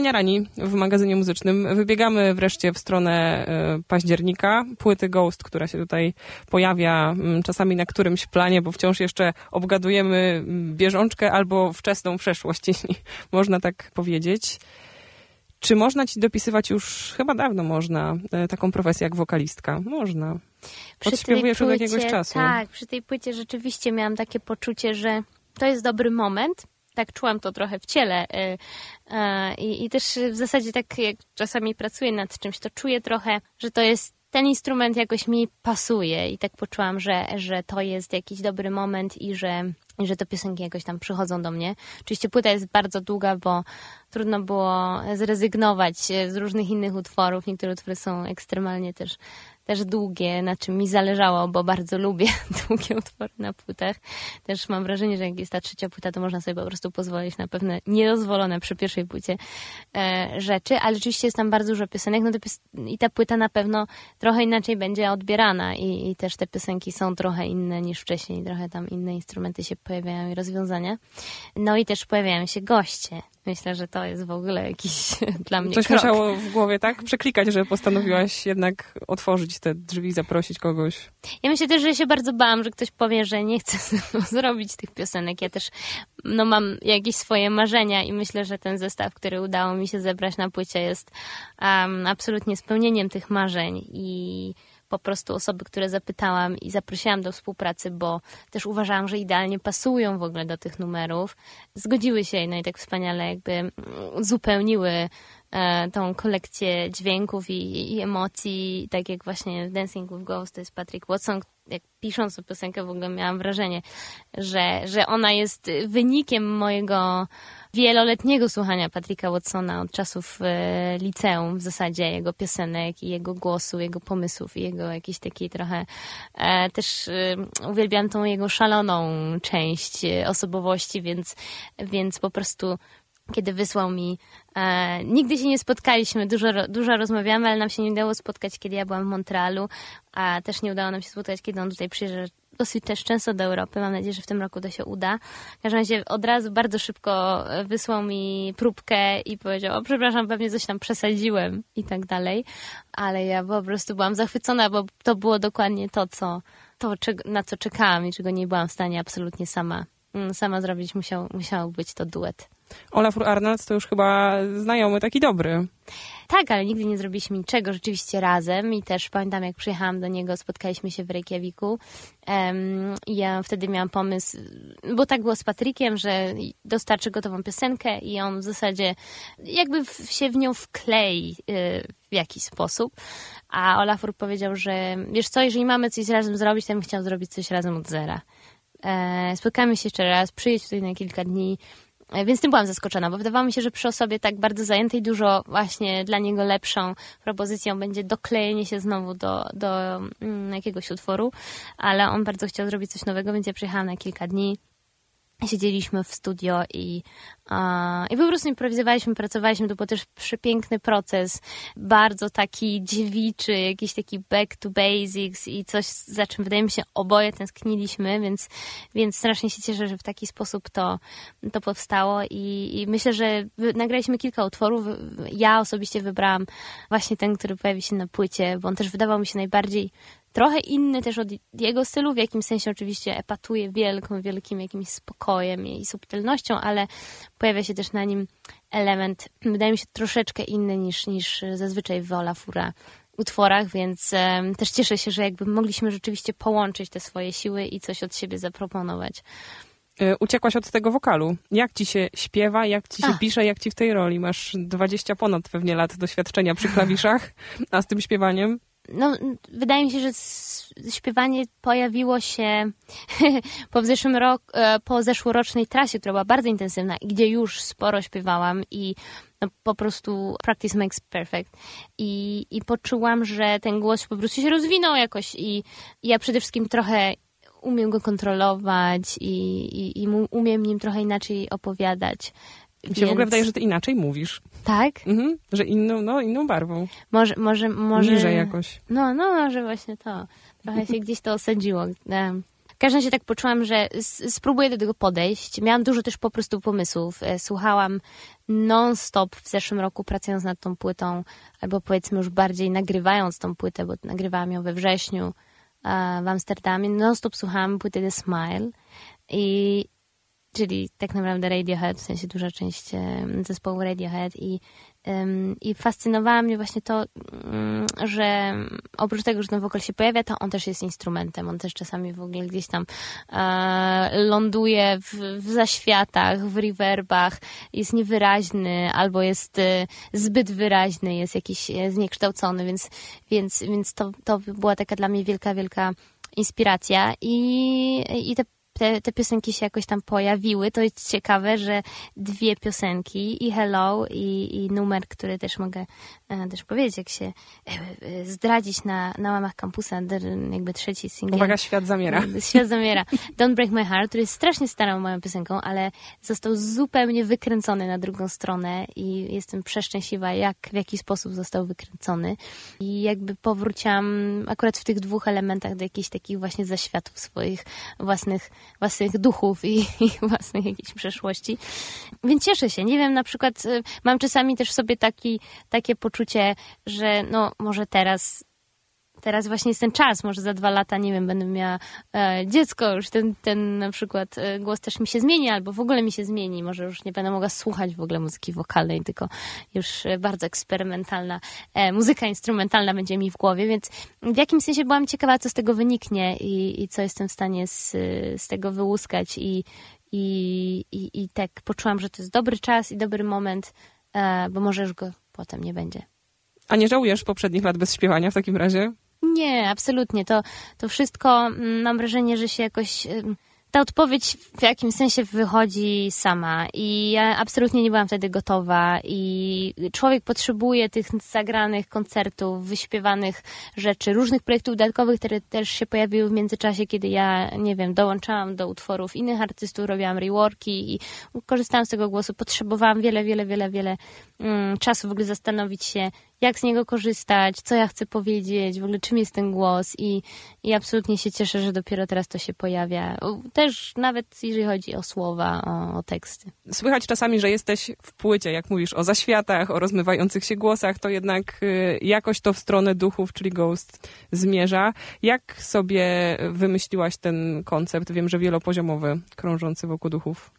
Hania Rani w magazynie muzycznym. Wybiegamy wreszcie w stronę e, października. Płyty Ghost, która się tutaj pojawia mm, czasami na którymś planie, bo wciąż jeszcze obgadujemy mm, bieżączkę albo wczesną przeszłość, [LAUGHS] jeśli można tak powiedzieć. Czy można ci dopisywać już, chyba dawno można, e, taką profesję jak wokalistka? Można. Odśpiewujesz od jakiegoś czasu. Tak, przy tej płycie rzeczywiście miałam takie poczucie, że to jest dobry moment, tak czułam to trochę w ciele. I, I też w zasadzie tak jak czasami pracuję nad czymś, to czuję trochę, że to jest ten instrument jakoś mi pasuje i tak poczułam, że, że to jest jakiś dobry moment i że, i że te piosenki jakoś tam przychodzą do mnie. Oczywiście płyta jest bardzo długa, bo trudno było zrezygnować z różnych innych utworów. Niektóre utwory są ekstremalnie też też długie, na czym mi zależało, bo bardzo lubię [LAUGHS] długie utwory na płytach. Też mam wrażenie, że jak jest ta trzecia płyta, to można sobie po prostu pozwolić na pewne niedozwolone przy pierwszej płycie e, rzeczy, ale rzeczywiście jest tam bardzo dużo piosenek, no pios- i ta płyta na pewno trochę inaczej będzie odbierana i, i też te piosenki są trochę inne niż wcześniej, trochę tam inne instrumenty się pojawiają i rozwiązania. No i też pojawiają się goście. Myślę, że to to jest w ogóle jakiś [LAUGHS] dla mnie Coś krok. musiało w głowie tak przeklikać, że postanowiłaś jednak otworzyć te drzwi, zaprosić kogoś. Ja myślę też, że się bardzo bałam, że ktoś powie, że nie chce [LAUGHS] zrobić tych piosenek. Ja też no, mam jakieś swoje marzenia i myślę, że ten zestaw, który udało mi się zebrać na płycie jest um, absolutnie spełnieniem tych marzeń i po prostu osoby, które zapytałam i zaprosiłam do współpracy, bo też uważałam, że idealnie pasują w ogóle do tych numerów, zgodziły się no i tak wspaniale jakby uzupełniły e, tą kolekcję dźwięków i, i emocji, tak jak właśnie Dancing with Ghosts to jest Patrick Watson, jak pisząc tę piosenkę w ogóle miałam wrażenie, że, że ona jest wynikiem mojego wieloletniego słuchania Patricka Watsona od czasów e, liceum w zasadzie, jego piosenek i jego głosu, jego pomysłów i jego jakiejś takiej trochę e, też e, uwielbiam tą jego szaloną część e, osobowości, więc, więc po prostu kiedy wysłał mi. E, nigdy się nie spotkaliśmy, dużo, dużo rozmawiamy, ale nam się nie udało spotkać, kiedy ja byłam w Montrealu, a też nie udało nam się spotkać, kiedy on tutaj przyjeżdża dosyć też często do Europy. Mam nadzieję, że w tym roku to się uda. W każdym razie od razu bardzo szybko wysłał mi próbkę i powiedział, o przepraszam, pewnie coś tam przesadziłem i tak dalej. Ale ja po prostu byłam zachwycona, bo to było dokładnie to, co, to na co czekałam i czego nie byłam w stanie absolutnie sama, mm, sama zrobić. Musiał, musiał być to duet. Olafur Arnolds to już chyba znajomy taki dobry. Tak, ale nigdy nie zrobiliśmy niczego rzeczywiście razem i też pamiętam, jak przyjechałam do niego, spotkaliśmy się w Reykjaviku um, ja wtedy miałam pomysł, bo tak było z Patrykiem, że dostarczy gotową piosenkę i on w zasadzie jakby się w nią wklei y, w jakiś sposób. A Olafur powiedział, że wiesz co, jeżeli mamy coś razem zrobić, to bym chciał zrobić coś razem od zera. E, spotkamy się jeszcze raz, przyjedź tutaj na kilka dni, więc tym byłam zaskoczona, bo wydawało mi się, że przy osobie tak bardzo zajętej dużo właśnie dla niego lepszą propozycją będzie doklejenie się znowu do, do mm, jakiegoś utworu, ale on bardzo chciał zrobić coś nowego, więc ja przyjechałam na kilka dni siedzieliśmy w studio i, i po prostu improwizowaliśmy, pracowaliśmy. To był też przepiękny proces, bardzo taki dziewiczy, jakiś taki back to basics i coś, za czym wydaje mi się oboje tęskniliśmy, więc, więc strasznie się cieszę, że w taki sposób to, to powstało i, i myślę, że nagraliśmy kilka utworów. Ja osobiście wybrałam właśnie ten, który pojawi się na płycie, bo on też wydawał mi się najbardziej trochę inny też od jego stylu, w jakimś sensie oczywiście epatuje wielką, wielkim jakimś spokojem i subtelnością, ale pojawia się też na nim element, wydaje mi się, troszeczkę inny niż, niż zazwyczaj w Olafura utworach, więc um, też cieszę się, że jakby mogliśmy rzeczywiście połączyć te swoje siły i coś od siebie zaproponować. E, uciekłaś od tego wokalu. Jak ci się śpiewa, jak ci się a. pisze, jak ci w tej roli? Masz 20 ponad pewnie lat doświadczenia przy klawiszach, a z tym śpiewaniem? No, wydaje mi się, że śpiewanie pojawiło się [LAUGHS] po zeszłym rok, e, po zeszłorocznej trasie, która była bardzo intensywna i gdzie już sporo śpiewałam i no, po prostu practice makes perfect. I, I poczułam, że ten głos po prostu się rozwinął jakoś i, ja przede wszystkim trochę umiem go kontrolować i, i, i umiem nim trochę inaczej opowiadać. Mi się Więc... w ogóle wydaje, że ty inaczej mówisz. Tak? Mhm, że inną, no, inną barwą. Może, może, może... Niżej jakoś. No, no, może właśnie to. Trochę się gdzieś to osadziło. W każdym razie tak poczułam, że spróbuję do tego podejść. Miałam dużo też po prostu pomysłów. E, słuchałam non-stop w zeszłym roku pracując nad tą płytą, albo powiedzmy już bardziej nagrywając tą płytę, bo nagrywałam ją we wrześniu w Amsterdamie. Non-stop słuchałam płyty The Smile i czyli tak naprawdę Radiohead, w sensie duża część zespołu Radiohead i, i fascynowało mnie właśnie to, mm, że oprócz tego, że ten wokal się pojawia, to on też jest instrumentem, on też czasami w ogóle gdzieś tam e, ląduje w, w zaświatach, w reverbach, jest niewyraźny albo jest e, zbyt wyraźny, jest jakiś e, zniekształcony, więc, więc, więc to, to była taka dla mnie wielka, wielka inspiracja i, i te te, te piosenki się jakoś tam pojawiły. To jest ciekawe, że dwie piosenki, i Hello, i, i numer, który też mogę też powiedzieć, jak się e, zdradzić na, na łamach kampusa, jakby trzeci singiel. Uwaga, świat zamiera. [LAUGHS] Świat zamiera. Don't Break My Heart, który jest strasznie starą moją piosenką, ale został zupełnie wykręcony na drugą stronę i jestem przeszczęśliwa, jak, w jaki sposób został wykręcony. I jakby powróciłam akurat w tych dwóch elementach do jakichś takich właśnie zaświatów swoich własnych, własnych duchów i, i własnych jakiejś przeszłości. Więc cieszę się. Nie wiem, na przykład y, mam czasami też sobie taki, takie poczucie, że no może teraz teraz właśnie jest ten czas, może za dwa lata, nie wiem, będę miała e, dziecko, już ten, ten na przykład e, głos też mi się zmieni, albo w ogóle mi się zmieni, może już nie będę mogła słuchać w ogóle muzyki wokalnej, tylko już e, bardzo eksperymentalna e, muzyka instrumentalna będzie mi w głowie, więc w jakimś sensie byłam ciekawa, co z tego wyniknie i, i co jestem w stanie z, z tego wyłuskać. I, i, i, i tak poczułam, że to jest dobry czas i dobry moment, e, bo może już go potem nie będzie. A nie żałujesz poprzednich lat bez śpiewania w takim razie? Nie, absolutnie. To, to wszystko mm, mam wrażenie, że się jakoś ta odpowiedź w jakimś sensie wychodzi sama i ja absolutnie nie byłam wtedy gotowa i człowiek potrzebuje tych zagranych koncertów, wyśpiewanych rzeczy, różnych projektów dodatkowych, które też się pojawiły w międzyczasie, kiedy ja, nie wiem, dołączałam do utworów innych artystów, robiłam reworki i korzystałam z tego głosu. Potrzebowałam wiele, wiele, wiele, wiele mm, czasu w ogóle zastanowić się, jak z niego korzystać, co ja chcę powiedzieć, w ogóle czym jest ten głos i, i absolutnie się cieszę, że dopiero teraz to się pojawia. Też nawet jeżeli chodzi o słowa, o, o teksty. Słychać czasami, że jesteś w płycie, jak mówisz o zaświatach, o rozmywających się głosach, to jednak y, jakoś to w stronę duchów, czyli Ghost zmierza. Jak sobie wymyśliłaś ten koncept? Wiem, że wielopoziomowy, krążący wokół duchów.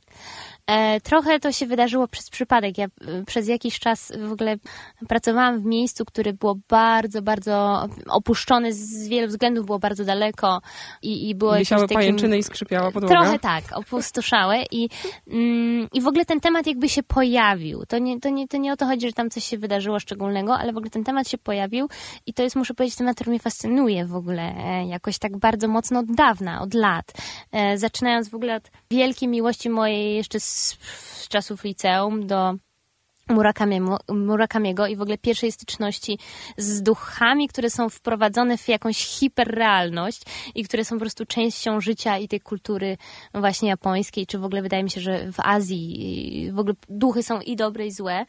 E, trochę to się wydarzyło przez przypadek. Ja e, przez jakiś czas w ogóle pracowałam w miejscu, które było bardzo, bardzo opuszczone z wielu względów, było bardzo daleko i, i było Wisiały takim... pajęczyny i skrzypiała podłoga. Trochę tak, opustoszałe i, mm, i w ogóle ten temat jakby się pojawił. To nie, to, nie, to nie o to chodzi, że tam coś się wydarzyło szczególnego, ale w ogóle ten temat się pojawił i to jest, muszę powiedzieć, temat, który mnie fascynuje w ogóle e, jakoś tak bardzo mocno od dawna, od lat. Zaczynając w ogóle od wielkiej miłości mojej jeszcze z z, czasów liceum do Murakamiego i w ogóle pierwszej styczności z duchami, które są wprowadzone w jakąś hiperrealność i które są po prostu częścią życia i tej kultury właśnie japońskiej, czy w ogóle wydaje mi się, że w Azji. W ogóle duchy są i dobre i złe,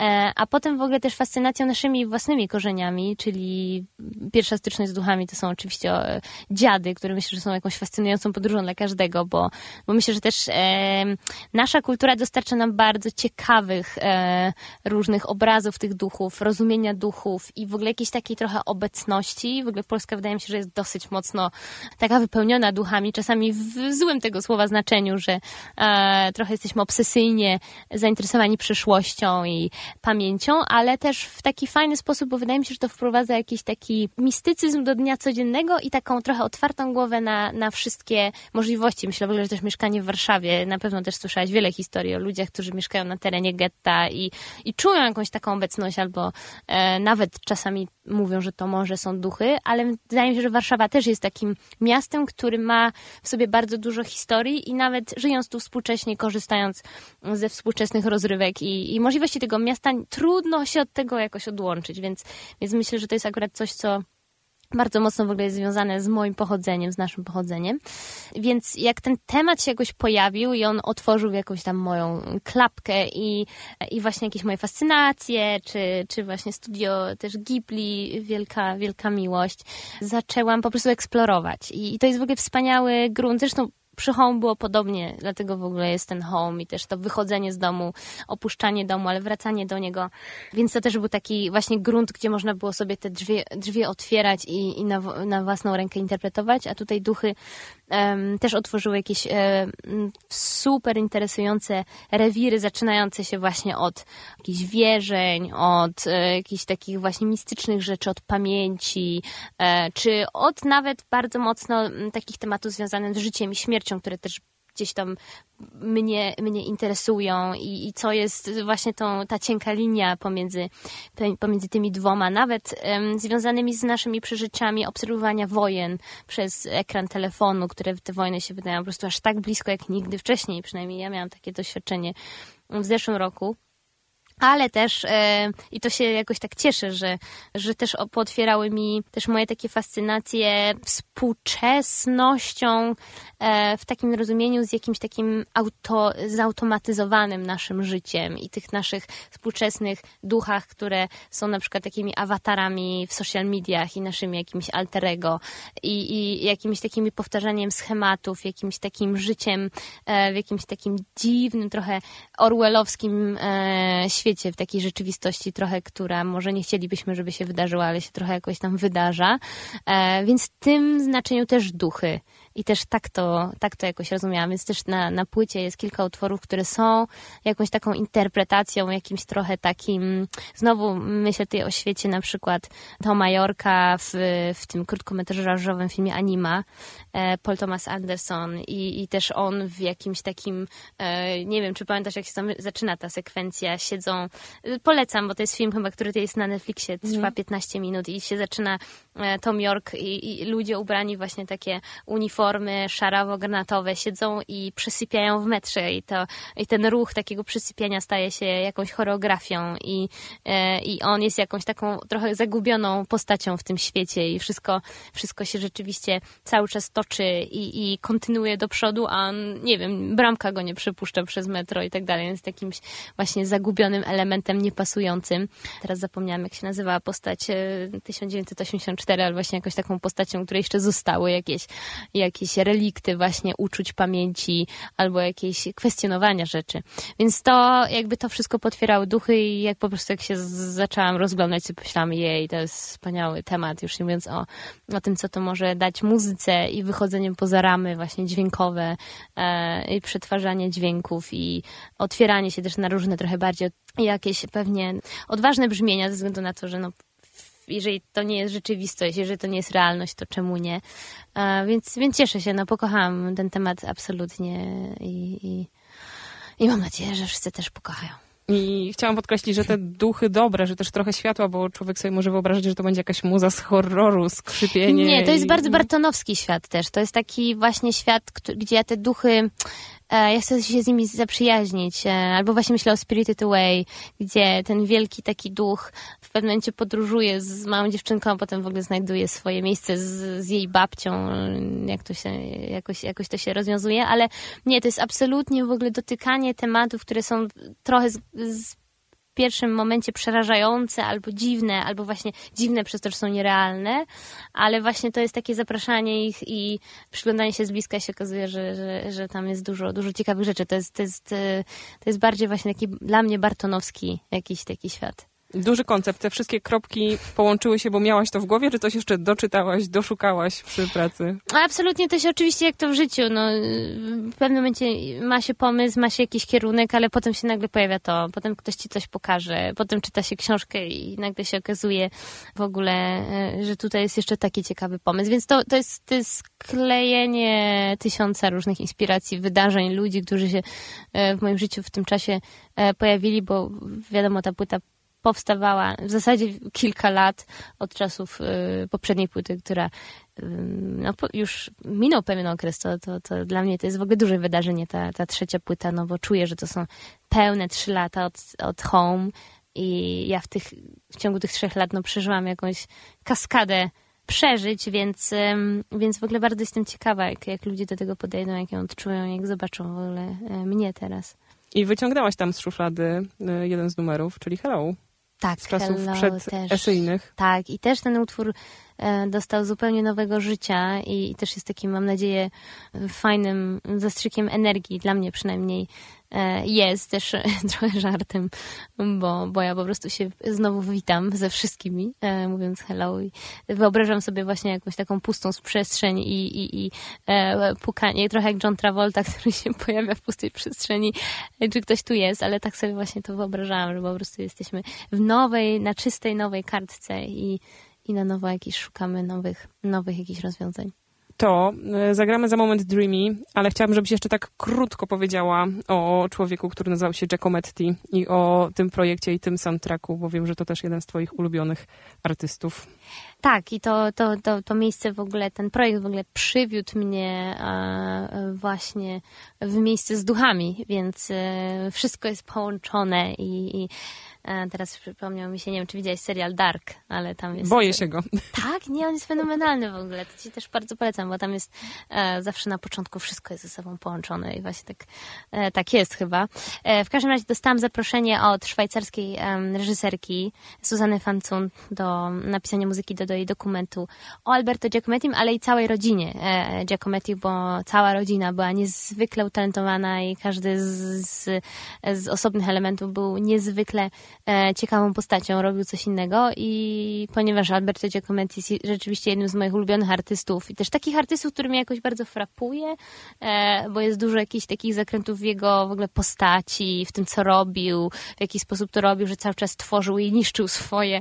e, a potem w ogóle też fascynacją naszymi własnymi korzeniami, czyli pierwsza styczność z duchami to są oczywiście e, dziady, które myślę, że są jakąś fascynującą podróżą dla każdego, bo, bo myślę, że też nasza kultura dostarcza nam bardzo ciekawych e, różnych obrazów tych duchów, rozumienia duchów i w ogóle jakiejś takiej trochę obecności. W ogóle Polska wydaje mi się, że jest dosyć mocno taka wypełniona duchami, czasami w złym tego słowa znaczeniu, że e, trochę jesteśmy obsesyjnie zainteresowani przyszłością i pamięcią, ale też w taki fajny sposób, bo wydaje mi się, że to wprowadza jakiś taki mistycyzm do dnia codziennego i taką trochę otwartą głowę na, na wszystkie możliwości. Myślę w ogóle, że też mieszkanie w Warszawie, na pewno też słyszałaś wiele historii o ludziach, którzy mieszkają na terenie getta i i, czują jakąś taką obecność, albo e, nawet czasami mówią, że to może są duchy, ale wydaje mi się, że Warszawa też jest takim miastem, który ma w sobie bardzo dużo historii i nawet żyjąc tu współcześnie, korzystając ze współczesnych rozrywek i, i możliwości tego miasta, trudno się od tego jakoś odłączyć, więc, więc myślę, że to jest akurat coś, co bardzo mocno w ogóle jest związane z moim pochodzeniem, z naszym pochodzeniem. Więc jak ten temat się jakoś pojawił i on otworzył jakąś tam moją klapkę i, i właśnie jakieś moje fascynacje, czy, czy właśnie studio też Ghibli, wielka, wielka miłość, zaczęłam po prostu eksplorować. I, i to jest w ogóle wspaniały grunt. Zresztą przy home było podobnie, dlatego w ogóle jest ten home i też to wychodzenie z domu, opuszczanie domu, ale wracanie do niego. Więc to też był taki właśnie grunt, gdzie można było sobie te drzwi, drzwi otwierać i, i na, na własną rękę interpretować, a tutaj duchy też otworzyły jakieś super interesujące rewiry, zaczynające się właśnie od jakichś wierzeń, od e, jakichś takich właśnie mistycznych rzeczy, od pamięci, e, czy od nawet bardzo mocno takich tematów związanych z życiem i śmiercią, które też gdzieś tam mnie, mnie interesują i, i co jest właśnie tą, ta cienka linia pomiędzy, pomiędzy tymi dwoma, nawet um, związanymi z naszymi przeżyciami obserwowania wojen przez ekran telefonu, które te wojny się wydają po prostu aż tak blisko jak nigdy wcześniej, przynajmniej ja miałam takie doświadczenie w zeszłym roku ale też e, i to się jakoś tak cieszę, że, że też pootwierały mi też moje takie fascynacje współczesnością e, w takim rozumieniu z jakimś takim auto, zautomatyzowanym naszym życiem i tych naszych współczesnych duchach, które są na przykład takimi awatarami w social mediach i naszymi jakimiś alterego i, i jakimiś takimi powtarzaniem schematów, jakimś takim życiem e, w jakimś takim dziwnym, trochę orwellowskim e, świecie świecie, w takiej rzeczywistości trochę, która może nie chcielibyśmy, żeby się wydarzyła, ale się trochę jakoś tam wydarza. E, więc w tym znaczeniu też duchy i też tak to, tak to jakoś rozumiałam. Więc też na, na płycie jest kilka utworów, które są jakąś taką interpretacją, jakimś trochę takim. Znowu myślę tutaj o świecie na przykład Toma Majorka w, w tym krótkometrażowym filmie Anima, e, Paul Thomas Anderson i, i też on w jakimś takim, e, nie wiem, czy pamiętasz, jak się zaczyna ta sekwencja, siedzą, polecam, bo to jest film chyba, który jest na Netflixie, trwa mm. 15 minut i się zaczyna e, Tom York i, i ludzie ubrani właśnie takie uniformy formy szarawo-granatowe siedzą i przysypiają w metrze i, to, i ten ruch takiego przysypiania staje się jakąś choreografią i, e, i on jest jakąś taką trochę zagubioną postacią w tym świecie i wszystko, wszystko się rzeczywiście cały czas toczy i, i kontynuuje do przodu, a on, nie wiem, bramka go nie przepuszcza przez metro i tak dalej. Jest jakimś właśnie zagubionym elementem niepasującym. Teraz zapomniałam, jak się nazywała postać 1984, e, ale właśnie jakąś taką postacią, której jeszcze zostały jakieś, jakieś jakieś relikty właśnie uczuć pamięci albo jakieś kwestionowania rzeczy. Więc to jakby to wszystko potwierało duchy i jak po prostu jak się zaczęłam rozglądać, sobie myślałam, jej, to jest wspaniały temat, już nie mówiąc o, o tym, co to może dać muzyce i wychodzeniem poza ramy właśnie dźwiękowe e, i przetwarzanie dźwięków i otwieranie się też na różne trochę bardziej jakieś pewnie odważne brzmienia ze względu na to, że no jeżeli to nie jest rzeczywistość, jeżeli to nie jest realność, to czemu nie? więc, więc cieszę się, no pokochałam ten temat absolutnie i, i, i mam nadzieję, że wszyscy też pokochają. I chciałam podkreślić, że te duchy dobre, że też trochę światła, bo człowiek sobie może wyobrazić, że to będzie jakaś muza z horroru, skrzypienie. Nie, to jest i... bardzo bartonowski świat też. To jest taki właśnie świat, gdzie ja te duchy ja chcę się z nimi zaprzyjaźnić. E, albo właśnie myślę o Spirited Away, gdzie ten wielki taki duch w pewnym momencie podróżuje z małą dziewczynką, a potem w ogóle znajduje swoje miejsce z, z jej babcią. Jak to się, jakoś, jakoś to się rozwiązuje, ale nie, to jest absolutnie w ogóle dotykanie tematów, które są trochę z, z pierwszym momencie przerażające albo dziwne, albo właśnie dziwne przez to, że są nierealne, ale właśnie to jest takie zapraszanie ich i przyglądanie się z bliska się okazuje, że, że, że tam jest dużo, dużo ciekawych rzeczy. To jest, to, jest, to jest bardziej właśnie taki dla mnie bartonowski jakiś taki świat. Duży koncept. Te wszystkie kropki połączyły się, bo miałaś to w głowie, czy coś jeszcze doczytałaś, doszukałaś przy pracy? Absolutnie to się oczywiście jak to w życiu. No, w pewnym momencie ma się pomysł, ma się jakiś kierunek, ale potem się nagle pojawia to, potem ktoś ci coś pokaże, potem czyta się książkę i nagle się okazuje w ogóle, e, że tutaj jest jeszcze taki ciekawy pomysł. Więc to, to, jest, to jest sklejenie tysiąca różnych inspiracji, wydarzeń, ludzi, którzy się e, w moim życiu w tym czasie e, pojawili, bo wiadomo, ta płyta powstawała w zasadzie kilka lat od czasów y, poprzedniej płyty, która y, no, już minął pewien okres. To, to, to dla mnie to jest w ogóle duże wydarzenie, ta, ta trzecia płyta, no bo czuję, że to są pełne trzy lata od, od Home i ja w, tych, w ciągu tych trzech lat no, przeżyłam jakąś kaskadę przeżyć, więc, więc w ogóle bardzo jestem ciekawa, jak, jak ludzie do tego podejdą, jak ją odczują, jak zobaczą w ogóle e, mnie teraz. I wyciągnęłaś tam z szuflady jeden z numerów, czyli Hello tak, z czasów przedesyjnych. Tak, i też ten utwór dostał zupełnie nowego życia i, też jest takim, mam nadzieję, fajnym zastrzykiem energii, dla mnie przynajmniej, E, jest też [LAUGHS] trochę żartem, bo, bo ja po prostu się znowu witam ze wszystkimi, e, mówiąc hello i wyobrażam sobie właśnie jakąś taką pustą przestrzeń i, i, i e, pukanie, trochę jak John Travolta, [LAUGHS] który się pojawia w pustej przestrzeni, czy ktoś tu jest, ale tak sobie właśnie to wyobrażałam, że po prostu jesteśmy w nowej, na czystej nowej kartce i, i na nowo jakieś szukamy nowych, nowych jakichś rozwiązań to e, zagramy za moment Dreamy, ale chciałabym, żebyś jeszcze tak krótko powiedziała o człowieku, który nazywał się Giacometti i o tym projekcie i tym soundtracku, bo wiem, że to też jeden z twoich ulubionych artystów. Tak, i to, to, to, to miejsce w ogóle, ten projekt w ogóle przywiódł mnie e, właśnie w miejsce z duchami, więc e, wszystko jest połączone i, i teraz przypomniał mi się, nie wiem, czy widziałeś serial Dark, ale tam jest... Boję się go. [LAUGHS] Tak, nie, on jest fenomenalny w ogóle. To ci też bardzo polecam, bo tam jest e, zawsze na początku wszystko jest ze sobą połączone i właśnie tak, e, tak jest chyba. E, w każdym razie dostałam zaproszenie od szwajcarskiej reżyserki Suzanny Fancun do napisania muzyki do, do jej dokumentu o Alberto Giacomettim, ale i całej rodzinie e, Giacometti, bo cała rodzina była niezwykle utalentowana i każdy z, z, z osobnych elementów był niezwykle e, ciekawą postacią, robił coś innego i ponieważ Alberto Giacometti jest rzeczywiście jednym z moich ulubionych artystów i też takich artystów, który mnie jakoś bardzo frapuje, e, bo jest dużo jakichś takich zakrętów w jego w ogóle postaci, w tym co robił, w jaki sposób to robił, że cały czas tworzył i niszczył swoje,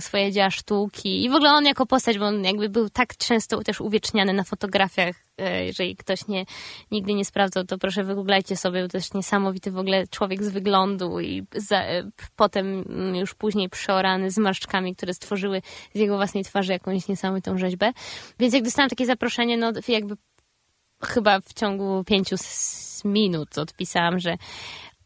swoje dzieła sztuki. I w ogóle on jako postać, bo on jakby był tak często też uwieczniany na fotografiach E, jeżeli ktoś nie, nigdy nie sprawdzał, to proszę wygooglajcie sobie, to jest niesamowity w ogóle człowiek z wyglądu i za, e, potem już później przeorany z marszczkami, które stworzyły z jego własnej twarzy jakąś niesamowitą rzeźbę. Więc jak dostałam takie zaproszenie, no jakby chyba w ciągu pięciu minut odpisałam, że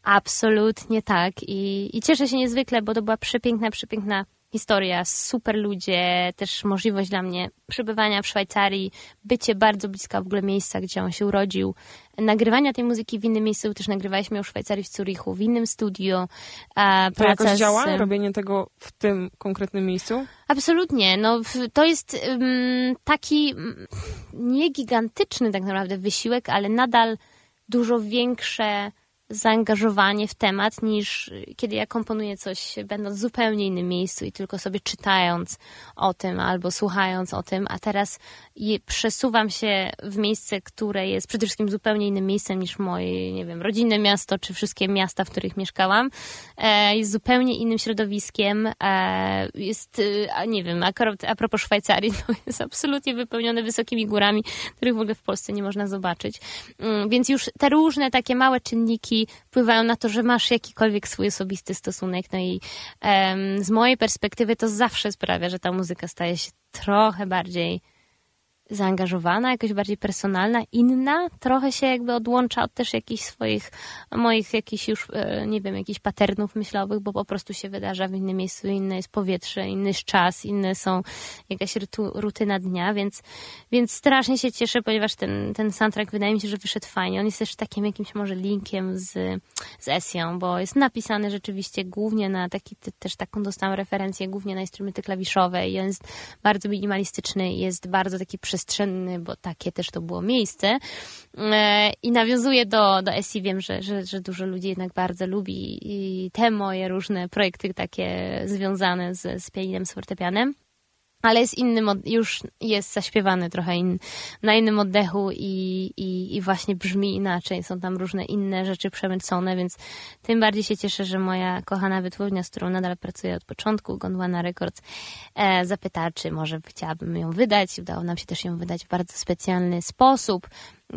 absolutnie tak i, i cieszę się niezwykle, bo to była przepiękna, przepiękna historia, super ludzie, też możliwość dla mnie przebywania w Szwajcarii, bycie bardzo bliska w ogóle miejsca, gdzie on się urodził, nagrywania tej muzyki w innym miejscu, też nagrywaliśmy ją w Szwajcarii, w Zurichu, w innym studio. A, to jakoś działa, z... robienie tego w tym konkretnym miejscu? Absolutnie, no to jest um, taki nie gigantyczny tak naprawdę wysiłek, ale nadal dużo większe zaangażowanie w temat niż kiedy ja komponuję coś będąc w zupełnie innym miejscu i tylko sobie czytając o tym albo słuchając o tym, a teraz przesuwam się w miejsce, które jest przede wszystkim zupełnie innym miejscem niż moje, nie wiem, rodzinne miasto czy wszystkie miasta, w których mieszkałam. E, jest zupełnie innym środowiskiem. E, jest, e, nie wiem, akurat a propos Szwajcarii, [LAUGHS] to jest absolutnie wypełnione wysokimi górami, których w ogóle w Polsce nie można zobaczyć. Mm, więc już te różne takie małe czynniki wpływają na to, że masz jakikolwiek swój osobisty stosunek. No i um, z mojej perspektywy to zawsze sprawia, że ta muzyka staje się trochę bardziej zaangażowana, jakoś bardziej personalna, inna, trochę się jakby odłącza od też jakichś swoich, moich jakichś już, e, nie wiem, jakichś paternów myślowych, bo po prostu się wydarza w innym miejscu, inne jest powietrze, inny jest czas, inne są jakaś rutyna dnia, więc, więc strasznie się cieszę, ponieważ ten, ten soundtrack wydaje mi się, że wyszedł fajnie. On jest też takim jakimś może linkiem z, z Esją, bo jest napisany rzeczywiście głównie na taki, też taką dostałam referencję, głównie na instrumenty klawiszowe i on jest bardzo minimalistyczny, jest bardzo taki przez przestrzenny, bo takie też to było miejsce. E, I nawiązuje do, do SI. Wiem, że, że, że dużo ludzi jednak bardzo lubi te moje różne projekty takie związane z, z pianinem, z fortepianem ale jest innym, już jest zaśpiewany trochę in, na innym oddechu i, i, i właśnie brzmi inaczej. Są tam różne inne rzeczy przemycone, więc tym bardziej się cieszę, że moja kochana wytwórnia, z którą nadal pracuję od początku, Gondwana Records, e, zapyta, czy może chciałabym ją wydać. Udało nam się też ją wydać w bardzo specjalny sposób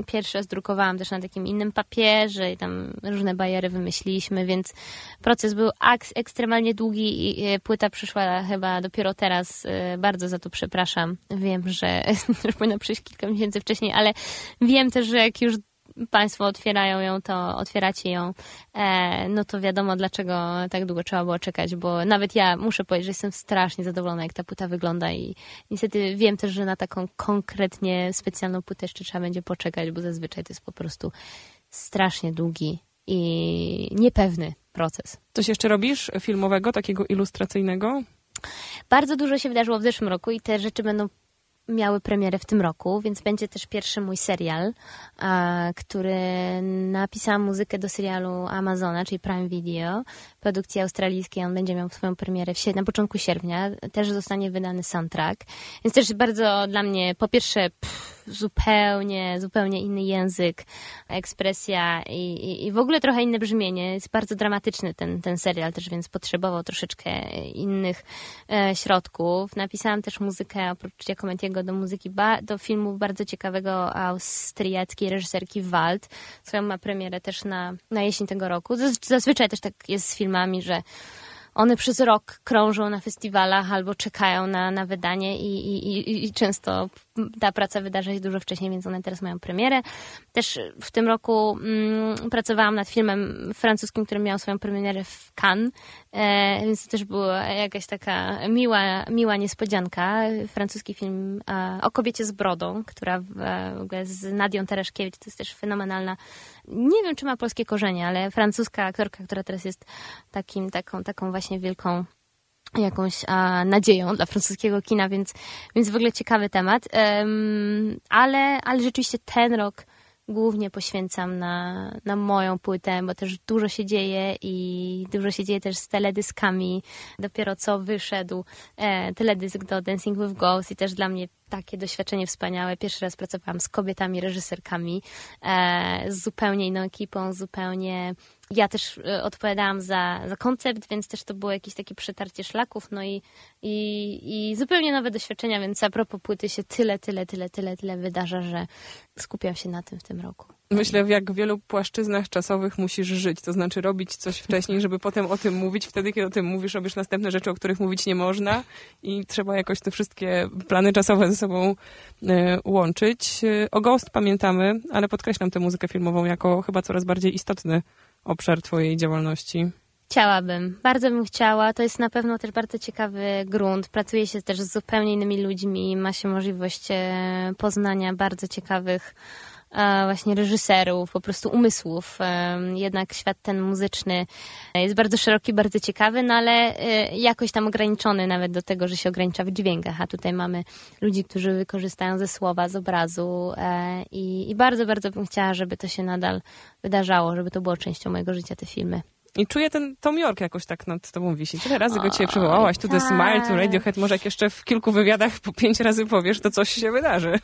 pierwsze zdrukowałam też na takim innym papierze i tam różne bajery wymyśliliśmy, więc proces był ekstremalnie długi i płyta przyszła chyba dopiero teraz. Y, bardzo za to przepraszam. Wiem, że [LAUGHS] już powinna przyjść kilka miesięcy wcześniej, ale wiem też, że jak już Państwo otwierają ją, to otwieracie ją, e, no to wiadomo dlaczego tak długo trzeba było czekać, bo nawet ja muszę powiedzieć, że jestem strasznie zadowolona, jak ta płyta wygląda i niestety wiem też, że na taką konkretnie specjalną płytę jeszcze trzeba będzie poczekać, bo zazwyczaj to jest po prostu strasznie długi i niepewny proces. Coś jeszcze robisz filmowego, takiego ilustracyjnego? Bardzo dużo się wydarzyło w zeszłym roku i te rzeczy będą miały premierę w tym roku, więc będzie też pierwszy mój serial, który napisałam muzykę do serialu Amazona, czyli Prime Video, produkcji australijskiej. On będzie miał swoją premierę w, na początku sierpnia. Też zostanie wydany soundtrack. Więc też bardzo dla mnie, po pierwsze, pff, zupełnie, zupełnie inny język, ekspresja i, i, w ogóle trochę inne brzmienie. Jest bardzo dramatyczny ten, ten serial też, więc potrzebował troszeczkę innych e, środków. Napisałam też muzykę, oprócz Giacometiego, do muzyki, ba, do filmu bardzo ciekawego austriackiej reżyserki Wald. Swoją ma premierę też na, na jesień tego roku. Zazwyczaj też tak jest z filmami, że one przez rok krążą na festiwalach albo czekają na, na wydanie i, i, i, i często ta praca wydarza się dużo wcześniej, więc one teraz mają premierę. Też w tym roku mm, pracowałam nad filmem francuskim, który miał swoją premierę w Cannes, e, więc to też była jakaś taka miła, miła niespodzianka. Francuski film e, o kobiecie z brodą, która w, w ogóle z Nadią Tereszkiewicz, to jest też fenomenalna nie wiem, czy ma polskie korzenie, ale francuska aktorka, która teraz jest takim, taką, taką właśnie wielką jakąś a, nadzieją dla francuskiego kina, więc, więc w ogóle ciekawy temat. Um, ale, ale rzeczywiście ten rok głównie poświęcam na, na moją płytę, bo też dużo się dzieje i dużo się dzieje też z teledyskami. Dopiero co wyszedł e, teledysk do Dancing with Ghosts i też dla mnie takie doświadczenie wspaniałe. Pierwszy raz pracowałam z kobietami, reżyserkami, e, z zupełnie inną ekipą, zupełnie ja też e, odpowiadałam za, za koncept, więc też to było jakieś takie przetarcie szlaków, no i, i, i zupełnie nowe doświadczenia, więc a propos płyty się tyle, tyle, tyle, tyle, tyle wydarza, że skupiam się na tym w tym roku. Myślę, w jak wielu płaszczyznach czasowych musisz żyć, to znaczy robić coś wcześniej, żeby potem o tym mówić. Wtedy, kiedy o tym mówisz, robisz następne rzeczy, o których mówić nie można i trzeba jakoś te wszystkie plany czasowe ze sobą e, łączyć. E, o Ghost pamiętamy, ale podkreślam tę muzykę filmową jako chyba coraz bardziej istotny obszar twojej działalności. Chciałabym, bardzo bym chciała. To jest na pewno też bardzo ciekawy grunt. Pracuje się też z zupełnie innymi ludźmi, ma się możliwość e, poznania bardzo ciekawych właśnie reżyserów, po prostu umysłów. Jednak świat ten muzyczny jest bardzo szeroki, bardzo ciekawy, no ale e, jakoś tam ograniczony nawet do tego, że się ogranicza w dźwiękach, a tutaj mamy ludzi, którzy wykorzystają ze słowa, z obrazu e, i, i bardzo, bardzo bym chciała, żeby to się nadal wydarzało, żeby to było częścią mojego życia, te filmy. I czuję ten Tom York jakoś tak nad tobą wisi. Tyle razy go cię przywołałaś. Tu The Smile, tu Radiohead. Może jak jeszcze w kilku wywiadach po pięć razy powiesz, to coś się wydarzy.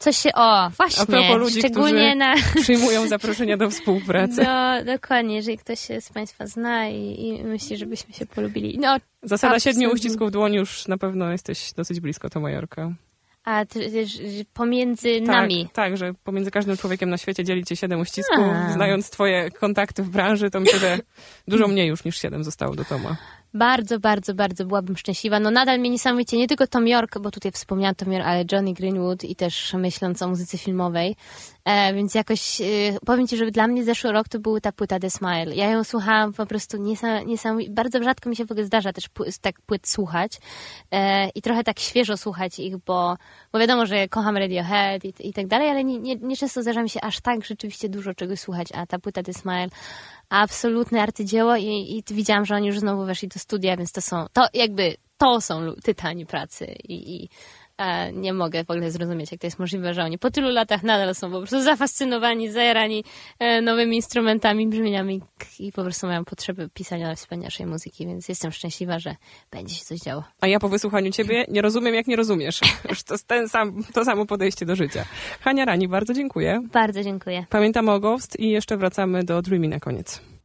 Coś się, o, właśnie, ludzi, szczególnie na... [LAUGHS] przyjmują zaproszenia do współpracy. No, dokładnie, jeżeli ktoś się z Państwa zna i, i myśli, żebyśmy się polubili. No, Zasada siedmiu uścisków dłoni już na pewno jesteś dosyć blisko to Majorka. A pomiędzy tak, nami. Tak, że pomiędzy każdym człowiekiem na świecie dzielicie siedem uścisków. A. Znając twoje kontakty w branży, to myślę, że dużo mniej już niż siedem zostało do Toma. Bardzo, bardzo, bardzo byłabym szczęśliwa. No nadal mnie niesamowicie, nie tylko Tom York, bo tutaj wspomniałam Tom York, ale Johnny Greenwood i też myśląc o muzyce filmowej. E, więc jakoś, e, powiem Ci, że dla mnie zeszły rok to była ta płyta The Smile. Ja ją słuchałam po prostu niesamowicie, bardzo rzadko mi się w ogóle zdarza też tak płyt słuchać e, i trochę tak świeżo słuchać ich, bo, bo wiadomo, że kocham Radiohead i, i tak dalej, ale nie, nie, nie często zdarza mi się aż tak rzeczywiście dużo czegoś słuchać, a ta płyta The Smile absolutne arcydzieło i, i widziałam, że oni już znowu weszli do studia, więc to są, to jakby, to są tytani pracy i, i e, nie mogę w ogóle zrozumieć, jak to jest możliwe, że oni po tylu latach nadal są po prostu zafascynowani, zajarani e, nowymi instrumentami, brzmieniami i po prostu mają potrzeby pisania wspanialszej muzyki, więc jestem szczęśliwa, że będzie się coś działo. A ja po wysłuchaniu ciebie nie rozumiem, jak nie rozumiesz. [LAUGHS] Już to, ten sam, to samo podejście do życia. Hania Rani, bardzo dziękuję. Bardzo dziękuję. Pamiętamy o Ghost i jeszcze wracamy do Dreamy na koniec.